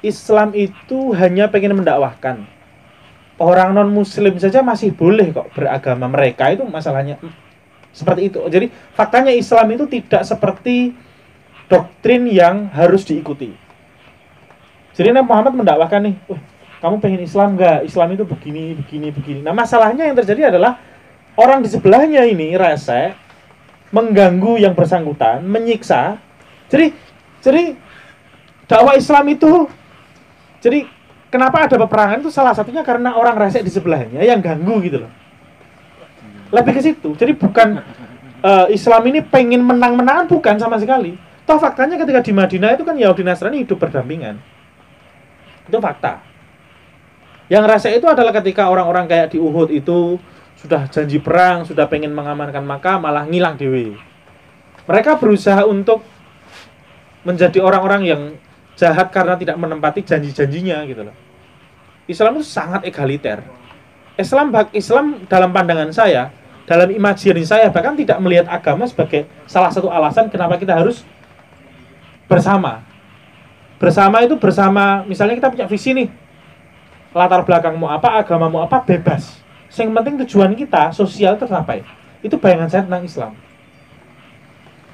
Islam itu hanya pengen mendakwahkan. Orang non muslim saja masih boleh kok beragama mereka. Itu masalahnya. Seperti itu. Jadi faktanya Islam itu tidak seperti doktrin yang harus diikuti. Jadi Nabi Muhammad mendakwahkan nih Wah, kamu pengen Islam nggak? Islam itu begini begini begini. Nah masalahnya yang terjadi adalah orang di sebelahnya ini rese mengganggu yang bersangkutan menyiksa. Jadi jadi dakwah Islam itu jadi kenapa ada peperangan itu salah satunya karena orang resek di sebelahnya yang ganggu gitu loh. Lebih ke situ. Jadi bukan uh, Islam ini pengen menang-menangan bukan sama sekali. Toh faktanya ketika di Madinah itu kan Yahudi Nasrani hidup berdampingan. Itu fakta. Yang resek itu adalah ketika orang-orang kayak di Uhud itu sudah janji perang, sudah pengen mengamankan maka malah ngilang dewi. Mereka berusaha untuk menjadi orang-orang yang jahat karena tidak menempati janji-janjinya gitu loh. Islam itu sangat egaliter. Islam Islam dalam pandangan saya, dalam imajinasi saya bahkan tidak melihat agama sebagai salah satu alasan kenapa kita harus bersama. Bersama itu bersama, misalnya kita punya visi nih. Latar belakangmu apa, agamamu apa, bebas. Yang penting tujuan kita sosial tercapai. Itu bayangan saya tentang Islam.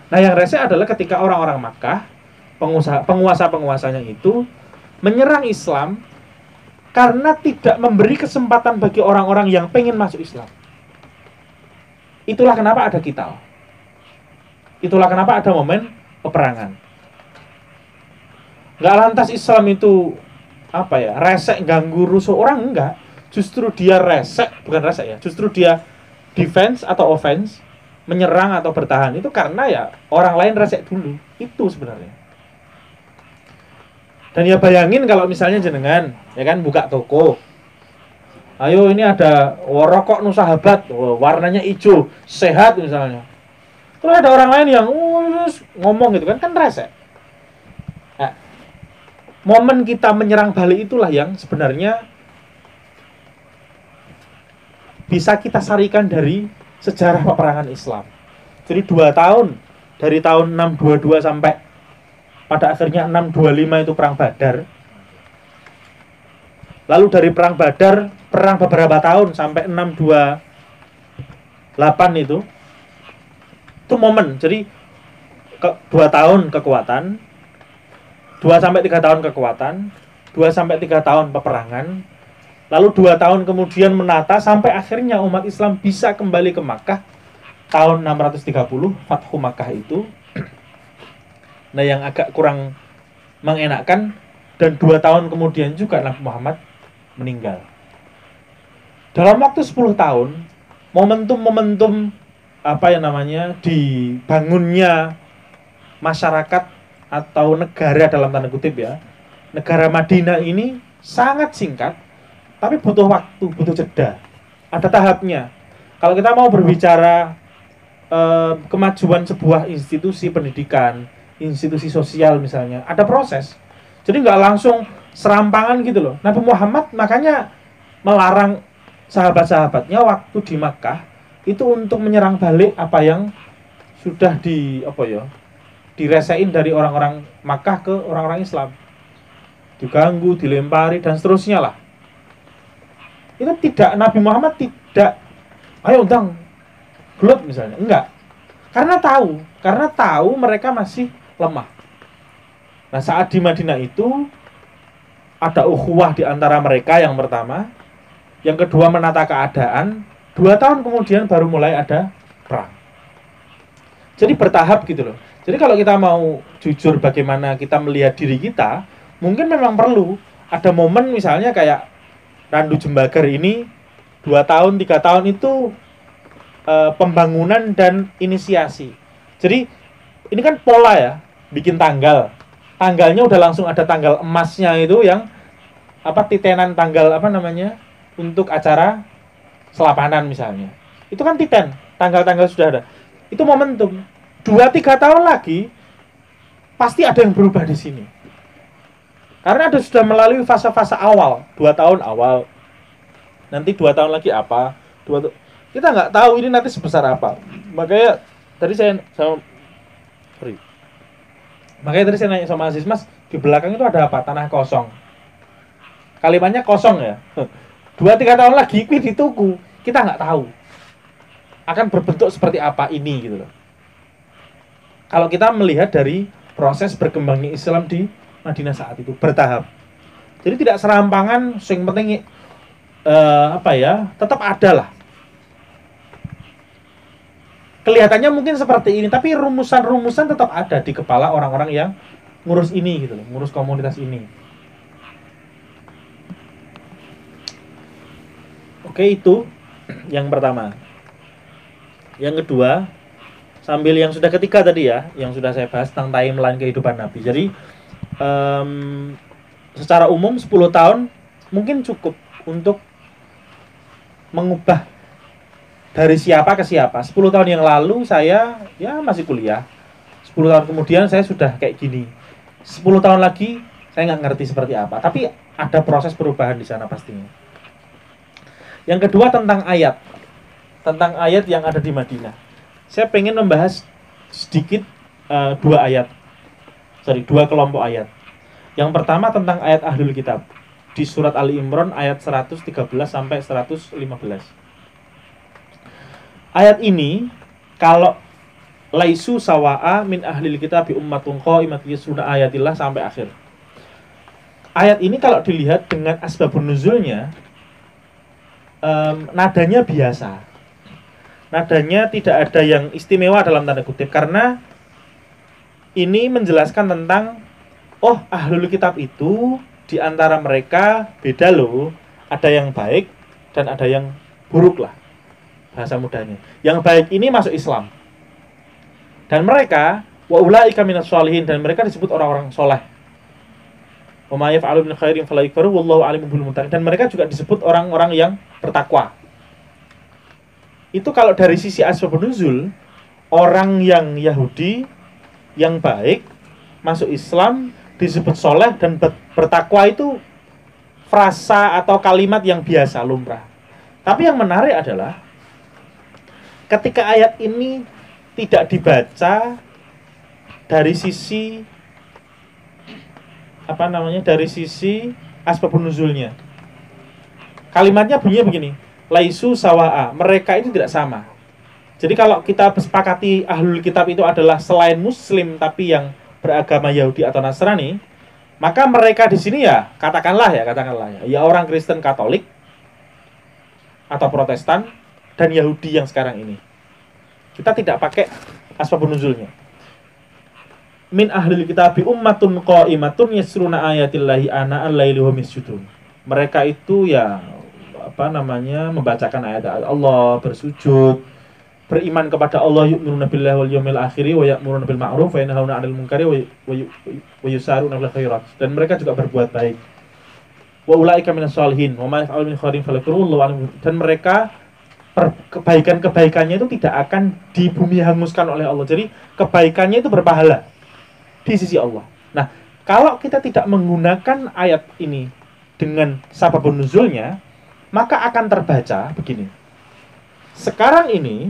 Nah, yang rese adalah ketika orang-orang Makkah pengusaha penguasa-penguasanya itu menyerang Islam karena tidak memberi kesempatan bagi orang-orang yang pengen masuk Islam. Itulah kenapa ada kita. Itulah kenapa ada momen peperangan. Gak lantas Islam itu apa ya resek ganggu rusuh orang enggak justru dia resek bukan resek ya justru dia defense atau offense menyerang atau bertahan itu karena ya orang lain resek dulu itu sebenarnya dan ya bayangin kalau misalnya jenengan ya kan buka toko. Ayo ini ada rokok nu sahabat, warnanya hijau, sehat misalnya. Terus ada orang lain yang uh, ngomong gitu kan kan rese. Nah, momen kita menyerang balik itulah yang sebenarnya bisa kita sarikan dari sejarah peperangan Islam. Jadi dua tahun dari tahun 622 sampai pada akhirnya 625 itu perang Badar. Lalu dari perang Badar, perang beberapa tahun sampai 628 itu itu momen. Jadi ke, dua tahun kekuatan, dua sampai tiga tahun kekuatan, dua sampai tiga tahun peperangan, lalu dua tahun kemudian menata sampai akhirnya umat Islam bisa kembali ke Makkah tahun 630 Fathu Makkah itu Nah yang agak kurang mengenakkan dan dua tahun kemudian juga Nabi Muhammad meninggal. Dalam waktu 10 tahun, momentum-momentum apa yang namanya dibangunnya masyarakat atau negara dalam tanda kutip ya, negara Madinah ini sangat singkat, tapi butuh waktu, butuh jeda. Ada tahapnya. Kalau kita mau berbicara eh, kemajuan sebuah institusi pendidikan, institusi sosial misalnya ada proses. Jadi nggak langsung serampangan gitu loh. Nabi Muhammad makanya melarang sahabat-sahabatnya waktu di Makkah itu untuk menyerang balik apa yang sudah di apa ya diresain dari orang-orang Makkah ke orang-orang Islam. Diganggu dilempari dan seterusnya lah. Itu tidak Nabi Muhammad tidak ayo undang gelut misalnya. Enggak. Karena tahu karena tahu mereka masih lemah. Nah, saat di Madinah itu ada ukhuwah di antara mereka yang pertama, yang kedua menata keadaan, dua tahun kemudian baru mulai ada perang. Jadi bertahap gitu loh. Jadi kalau kita mau jujur bagaimana kita melihat diri kita, mungkin memang perlu ada momen misalnya kayak Randu Jembagar ini dua tahun tiga tahun itu e, pembangunan dan inisiasi. Jadi ini kan pola ya bikin tanggal. Tanggalnya udah langsung ada tanggal emasnya itu yang apa titenan tanggal apa namanya untuk acara selapanan misalnya. Itu kan titen tanggal-tanggal sudah ada. Itu momentum. Dua tiga tahun lagi pasti ada yang berubah di sini. Karena ada sudah melalui fase-fase awal. Dua tahun awal. Nanti dua tahun lagi apa? Dua kita nggak tahu ini nanti sebesar apa. Makanya tadi saya sama Makanya tadi saya nanya sama Aziz, Mas, di belakang itu ada apa? Tanah kosong. Kalimatnya kosong ya. Dua tiga tahun lagi kuwi dituku, kita nggak tahu akan berbentuk seperti apa ini gitu loh. Kalau kita melihat dari proses berkembangnya Islam di Madinah saat itu bertahap. Jadi tidak serampangan, sing penting uh, apa ya, tetap ada lah. Kelihatannya mungkin seperti ini, tapi rumusan-rumusan tetap ada di kepala orang-orang yang ngurus ini gitu loh, ngurus komunitas ini. Oke, itu yang pertama. Yang kedua, sambil yang sudah ketiga tadi ya, yang sudah saya bahas tentang timeline kehidupan Nabi. Jadi um, secara umum 10 tahun mungkin cukup untuk mengubah dari siapa ke siapa. 10 tahun yang lalu saya ya masih kuliah. 10 tahun kemudian saya sudah kayak gini. 10 tahun lagi saya nggak ngerti seperti apa. Tapi ada proses perubahan di sana pastinya. Yang kedua tentang ayat. Tentang ayat yang ada di Madinah. Saya pengen membahas sedikit uh, dua ayat. Sorry, dua kelompok ayat. Yang pertama tentang ayat Ahlul Kitab di surat Ali Imran ayat 113 sampai 115 ayat ini kalau laisu sawa'a min ahlil kitab ummatun qaimat yasuna ayatillah sampai akhir. Ayat ini kalau dilihat dengan asbabun nuzulnya um, nadanya biasa. Nadanya tidak ada yang istimewa dalam tanda kutip karena ini menjelaskan tentang oh ahlul kitab itu di antara mereka beda loh, ada yang baik dan ada yang buruk lah bahasa mudahnya. Yang baik ini masuk Islam. Dan mereka wa ulaika minas sholihin dan mereka disebut orang-orang soleh. Wa may yaf'alu min khairin fala wallahu alimun bil muttaqin dan mereka juga disebut orang-orang yang bertakwa. Itu kalau dari sisi asbab nuzul orang yang Yahudi yang baik masuk Islam disebut soleh dan bertakwa itu frasa atau kalimat yang biasa lumrah. Tapi yang menarik adalah ketika ayat ini tidak dibaca dari sisi apa namanya dari sisi asbabun nuzulnya. Kalimatnya bunyinya begini, laisu sawa'a, mereka itu tidak sama. Jadi kalau kita sepakati ahlul kitab itu adalah selain muslim tapi yang beragama Yahudi atau Nasrani, maka mereka di sini ya katakanlah ya katakanlah ya, ya orang Kristen Katolik atau Protestan dan Yahudi yang sekarang ini. Kita tidak pakai asbabun nuzulnya. Min ahli kitab ummatun qaimatun yasruna ayatillahi ana al-laili wa Mereka itu ya apa namanya membacakan ayat Allah, bersujud, beriman kepada Allah yu'minuna billahi wal yawmil akhir wa ya'muruna bil ma'ruf wa yanhauna 'anil munkari wa yusaruna fil khairat dan mereka juga berbuat baik wa ulaika minas sholihin wa ma yaf'alu min khairin dan mereka kebaikan-kebaikannya itu tidak akan di bumi hanguskan oleh Allah. Jadi kebaikannya itu berpahala di sisi Allah. Nah, kalau kita tidak menggunakan ayat ini dengan sababun nuzulnya, maka akan terbaca begini. Sekarang ini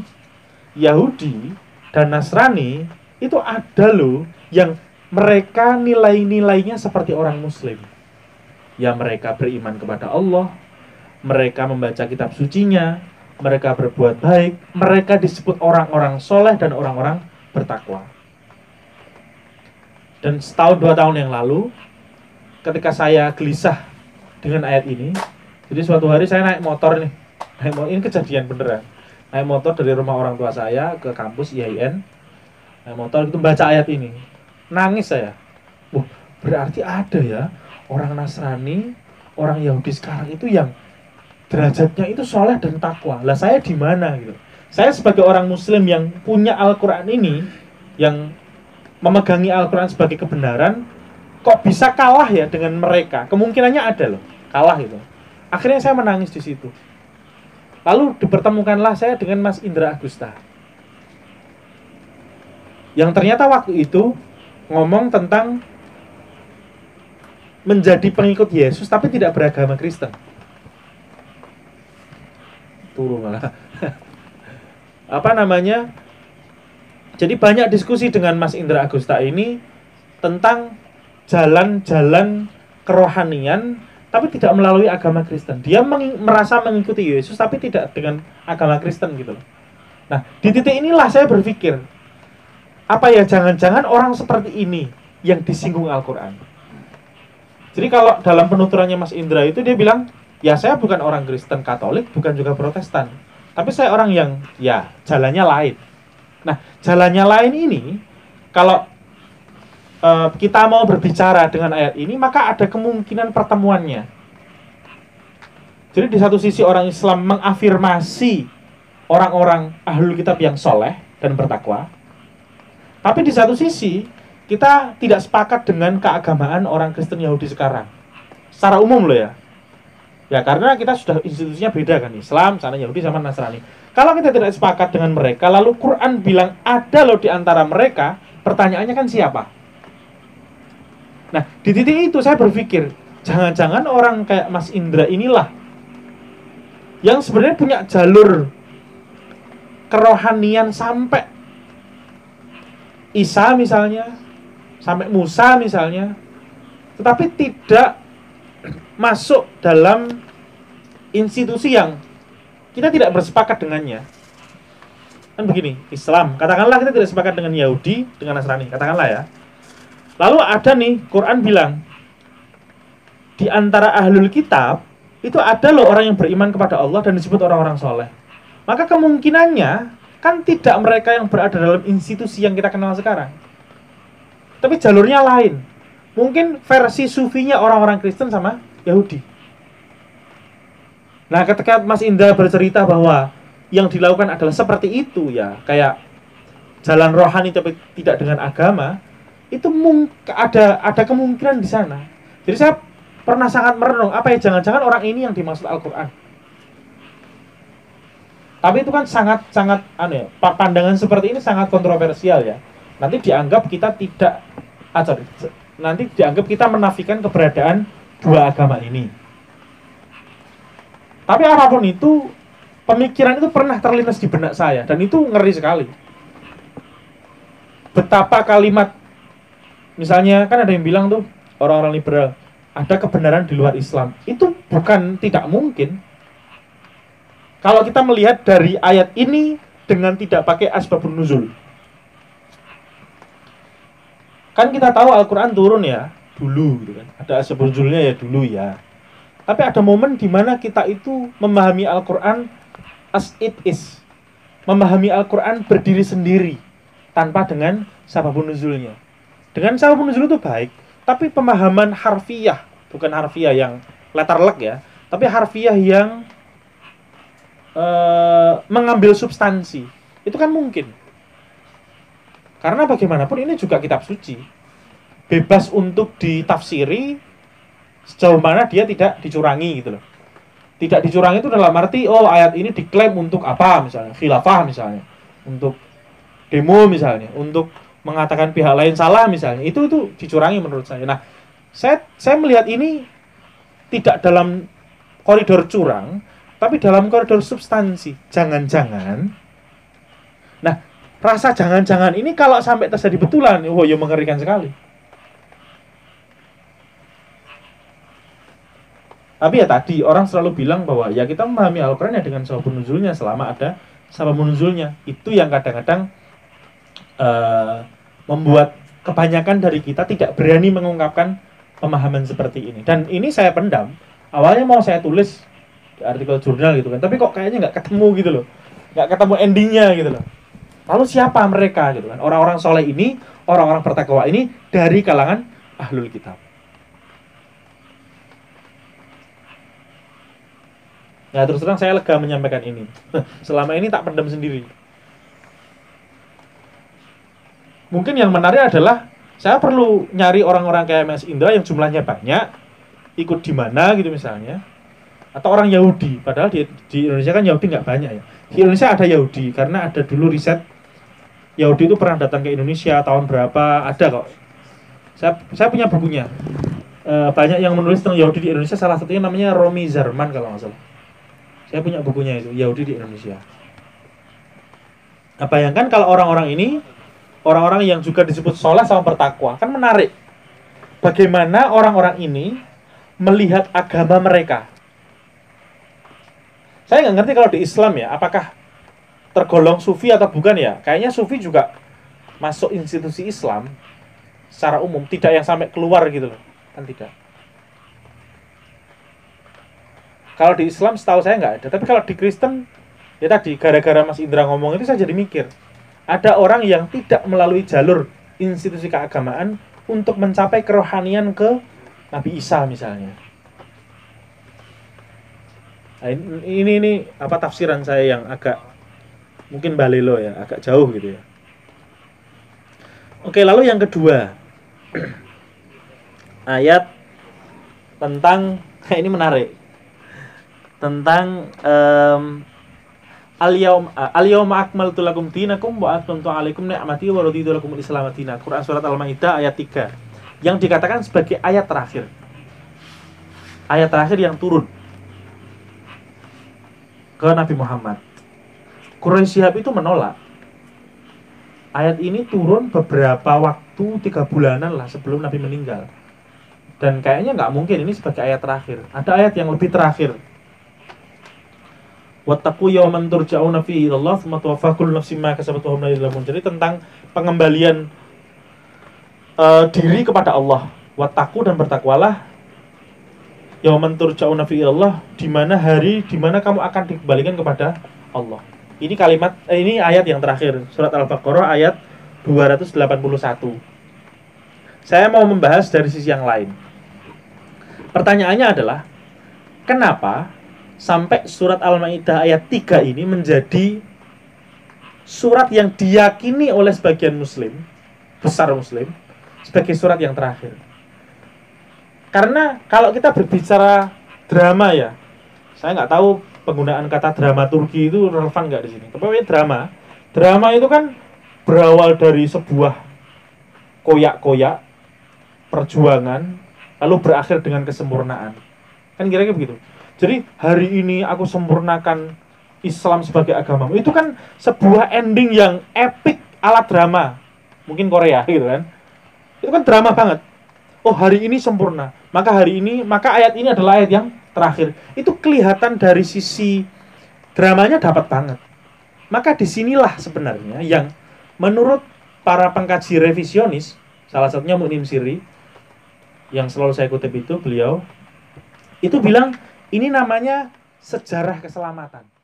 Yahudi dan Nasrani itu ada loh yang mereka nilai-nilainya seperti orang muslim. Ya mereka beriman kepada Allah, mereka membaca kitab sucinya, mereka berbuat baik, mereka disebut orang-orang soleh dan orang-orang bertakwa. Dan setahun dua tahun yang lalu, ketika saya gelisah dengan ayat ini, jadi suatu hari saya naik motor nih, naik motor, ini kejadian beneran, naik motor dari rumah orang tua saya ke kampus IAIN, naik motor itu baca ayat ini, nangis saya, wah berarti ada ya orang Nasrani, orang Yahudi sekarang itu yang derajatnya itu soleh dan takwa. Lah saya di mana gitu? Saya sebagai orang Muslim yang punya Al-Quran ini, yang memegangi Al-Quran sebagai kebenaran, kok bisa kalah ya dengan mereka? Kemungkinannya ada loh, kalah itu. Akhirnya saya menangis di situ. Lalu dipertemukanlah saya dengan Mas Indra Agusta. Yang ternyata waktu itu ngomong tentang menjadi pengikut Yesus tapi tidak beragama Kristen turun malah apa namanya jadi banyak diskusi dengan Mas Indra Agusta ini tentang jalan-jalan kerohanian tapi tidak melalui agama Kristen. Dia meng merasa mengikuti Yesus tapi tidak dengan agama Kristen gitu. Nah, di titik inilah saya berpikir, apa ya jangan-jangan orang seperti ini yang disinggung Al-Qur'an. Jadi kalau dalam penuturannya Mas Indra itu dia bilang, ya saya bukan orang Kristen Katolik, bukan juga Protestan. Tapi saya orang yang ya jalannya lain. Nah, jalannya lain ini kalau uh, kita mau berbicara dengan ayat ini, maka ada kemungkinan pertemuannya. Jadi di satu sisi orang Islam mengafirmasi orang-orang ahlul kitab yang soleh dan bertakwa. Tapi di satu sisi, kita tidak sepakat dengan keagamaan orang Kristen Yahudi sekarang. Secara umum loh ya. Ya karena kita sudah institusinya beda kan Islam, sana Yahudi sama Nasrani. Kalau kita tidak sepakat dengan mereka, lalu Quran bilang ada loh di antara mereka, pertanyaannya kan siapa? Nah, di titik itu saya berpikir, jangan-jangan orang kayak Mas Indra inilah yang sebenarnya punya jalur kerohanian sampai Isa misalnya, sampai Musa misalnya, tetapi tidak masuk dalam institusi yang kita tidak bersepakat dengannya. Kan begini, Islam, katakanlah kita tidak sepakat dengan Yahudi, dengan Nasrani, katakanlah ya. Lalu ada nih, Quran bilang, di antara ahlul kitab, itu ada loh orang yang beriman kepada Allah dan disebut orang-orang soleh. Maka kemungkinannya, kan tidak mereka yang berada dalam institusi yang kita kenal sekarang. Tapi jalurnya lain. Mungkin versi sufinya orang-orang Kristen sama Yahudi. Nah, ketika Mas Indra bercerita bahwa yang dilakukan adalah seperti itu ya, kayak jalan rohani tapi tidak dengan agama, itu ada ada kemungkinan di sana. Jadi saya pernah sangat merenung, apa ya jangan-jangan orang ini yang dimaksud Al-Qur'an. Tapi itu kan sangat sangat aneh, ya, pandangan seperti ini sangat kontroversial ya. Nanti dianggap kita tidak ah, nanti dianggap kita menafikan keberadaan dua agama ini. Tapi apa pun itu, pemikiran itu pernah terlintas di benak saya dan itu ngeri sekali. Betapa kalimat misalnya kan ada yang bilang tuh orang-orang liberal ada kebenaran di luar Islam. Itu bukan tidak mungkin. Kalau kita melihat dari ayat ini dengan tidak pakai asbabun nuzul. Kan kita tahu Al-Qur'an turun ya, dulu gitu kan. Ada sebetulnya ya dulu ya. Tapi ada momen di mana kita itu memahami Al-Qur'an as it is. Memahami Al-Qur'an berdiri sendiri tanpa dengan sababun nuzulnya. Dengan sababun nuzul itu baik, tapi pemahaman harfiah, bukan harfiah yang letter luck ya, tapi harfiah yang uh, mengambil substansi. Itu kan mungkin. Karena bagaimanapun ini juga kitab suci bebas untuk ditafsiri sejauh mana dia tidak dicurangi gitu loh. Tidak dicurangi itu dalam arti oh ayat ini diklaim untuk apa misalnya, khilafah misalnya, untuk demo misalnya, untuk mengatakan pihak lain salah misalnya. Itu itu dicurangi menurut saya. Nah, saya saya melihat ini tidak dalam koridor curang, tapi dalam koridor substansi. Jangan-jangan Nah, rasa jangan-jangan ini kalau sampai terjadi betulan, oh ya mengerikan sekali. Tapi ya tadi orang selalu bilang bahwa ya kita memahami Al-Quran ya dengan sabab nuzulnya selama ada sabab nuzulnya. Itu yang kadang-kadang uh, membuat kebanyakan dari kita tidak berani mengungkapkan pemahaman seperti ini. Dan ini saya pendam. Awalnya mau saya tulis di artikel jurnal gitu kan, tapi kok kayaknya nggak ketemu gitu loh, nggak ketemu endingnya gitu loh. Lalu siapa mereka gitu kan? Orang-orang soleh ini, orang-orang bertakwa ini dari kalangan ahlul kitab. Nah terus terang saya lega menyampaikan ini. Selama ini tak pendam sendiri. Mungkin yang menarik adalah saya perlu nyari orang-orang kayak Mas Indra yang jumlahnya banyak, ikut di mana gitu misalnya, atau orang Yahudi. Padahal di, di Indonesia kan Yahudi nggak banyak ya. Di Indonesia ada Yahudi karena ada dulu riset Yahudi itu pernah datang ke Indonesia tahun berapa ada kok. Saya saya punya bukunya. E, banyak yang menulis tentang Yahudi di Indonesia. Salah satunya namanya Romi Zarman kalau nggak salah. Saya punya bukunya itu, Yahudi di Indonesia. Nah, bayangkan kalau orang-orang ini, orang-orang yang juga disebut soleh sama bertakwa, kan menarik. bagaimana orang-orang ini melihat agama mereka. Saya nggak ngerti kalau di Islam ya, apakah tergolong sufi atau bukan ya? Kayaknya sufi juga masuk institusi Islam secara umum, tidak yang sampai keluar gitu loh, kan tidak. Kalau di Islam setahu saya nggak ada, tapi kalau di Kristen ya tadi gara-gara Mas Indra ngomong itu saya jadi mikir ada orang yang tidak melalui jalur institusi keagamaan untuk mencapai kerohanian ke Nabi Isa misalnya. Nah, ini ini apa tafsiran saya yang agak mungkin balelo ya, agak jauh gitu ya. Oke, lalu yang kedua. ayat tentang ini menarik. Tentang um, Al-yawm al-yawma akmaltu lakum dinakum wa atmamtu alaikum ni'mati wa raditu lakum al-islam Quran surat Al-Maidah ayat 3. Yang dikatakan sebagai ayat terakhir. Ayat terakhir yang turun ke Nabi Muhammad. Quraisy itu menolak. Ayat ini turun beberapa waktu tiga bulanan lah sebelum Nabi meninggal. Dan kayaknya nggak mungkin ini sebagai ayat terakhir. Ada ayat yang lebih terakhir wattaqu yawman turja'una fihi ilallah tsumma tuwaffa kullu nafsin ma kasabat wa. Jadi tentang pengembalian uh, diri kepada Allah. Wattaqu dan bertakwalah yawman turja'una fihi ilallah di mana hari di mana kamu akan dikembalikan kepada Allah. Ini kalimat eh, ini ayat yang terakhir surat Al-Baqarah ayat 281. Saya mau membahas dari sisi yang lain. Pertanyaannya adalah kenapa sampai surat Al-Maidah ayat 3 ini menjadi surat yang diyakini oleh sebagian muslim, besar muslim, sebagai surat yang terakhir. Karena kalau kita berbicara drama ya, saya nggak tahu penggunaan kata drama Turki itu relevan nggak di sini. Tapi drama, drama itu kan berawal dari sebuah koyak-koyak perjuangan, lalu berakhir dengan kesempurnaan. Kan kira-kira begitu. Jadi hari ini aku sempurnakan Islam sebagai agama. Itu kan sebuah ending yang epic ala drama. Mungkin Korea gitu kan. Itu kan drama banget. Oh hari ini sempurna. Maka hari ini, maka ayat ini adalah ayat yang terakhir. Itu kelihatan dari sisi dramanya dapat banget. Maka di sinilah sebenarnya yang menurut para pengkaji revisionis, salah satunya Munim Siri, yang selalu saya kutip itu beliau, itu bilang ini namanya sejarah keselamatan.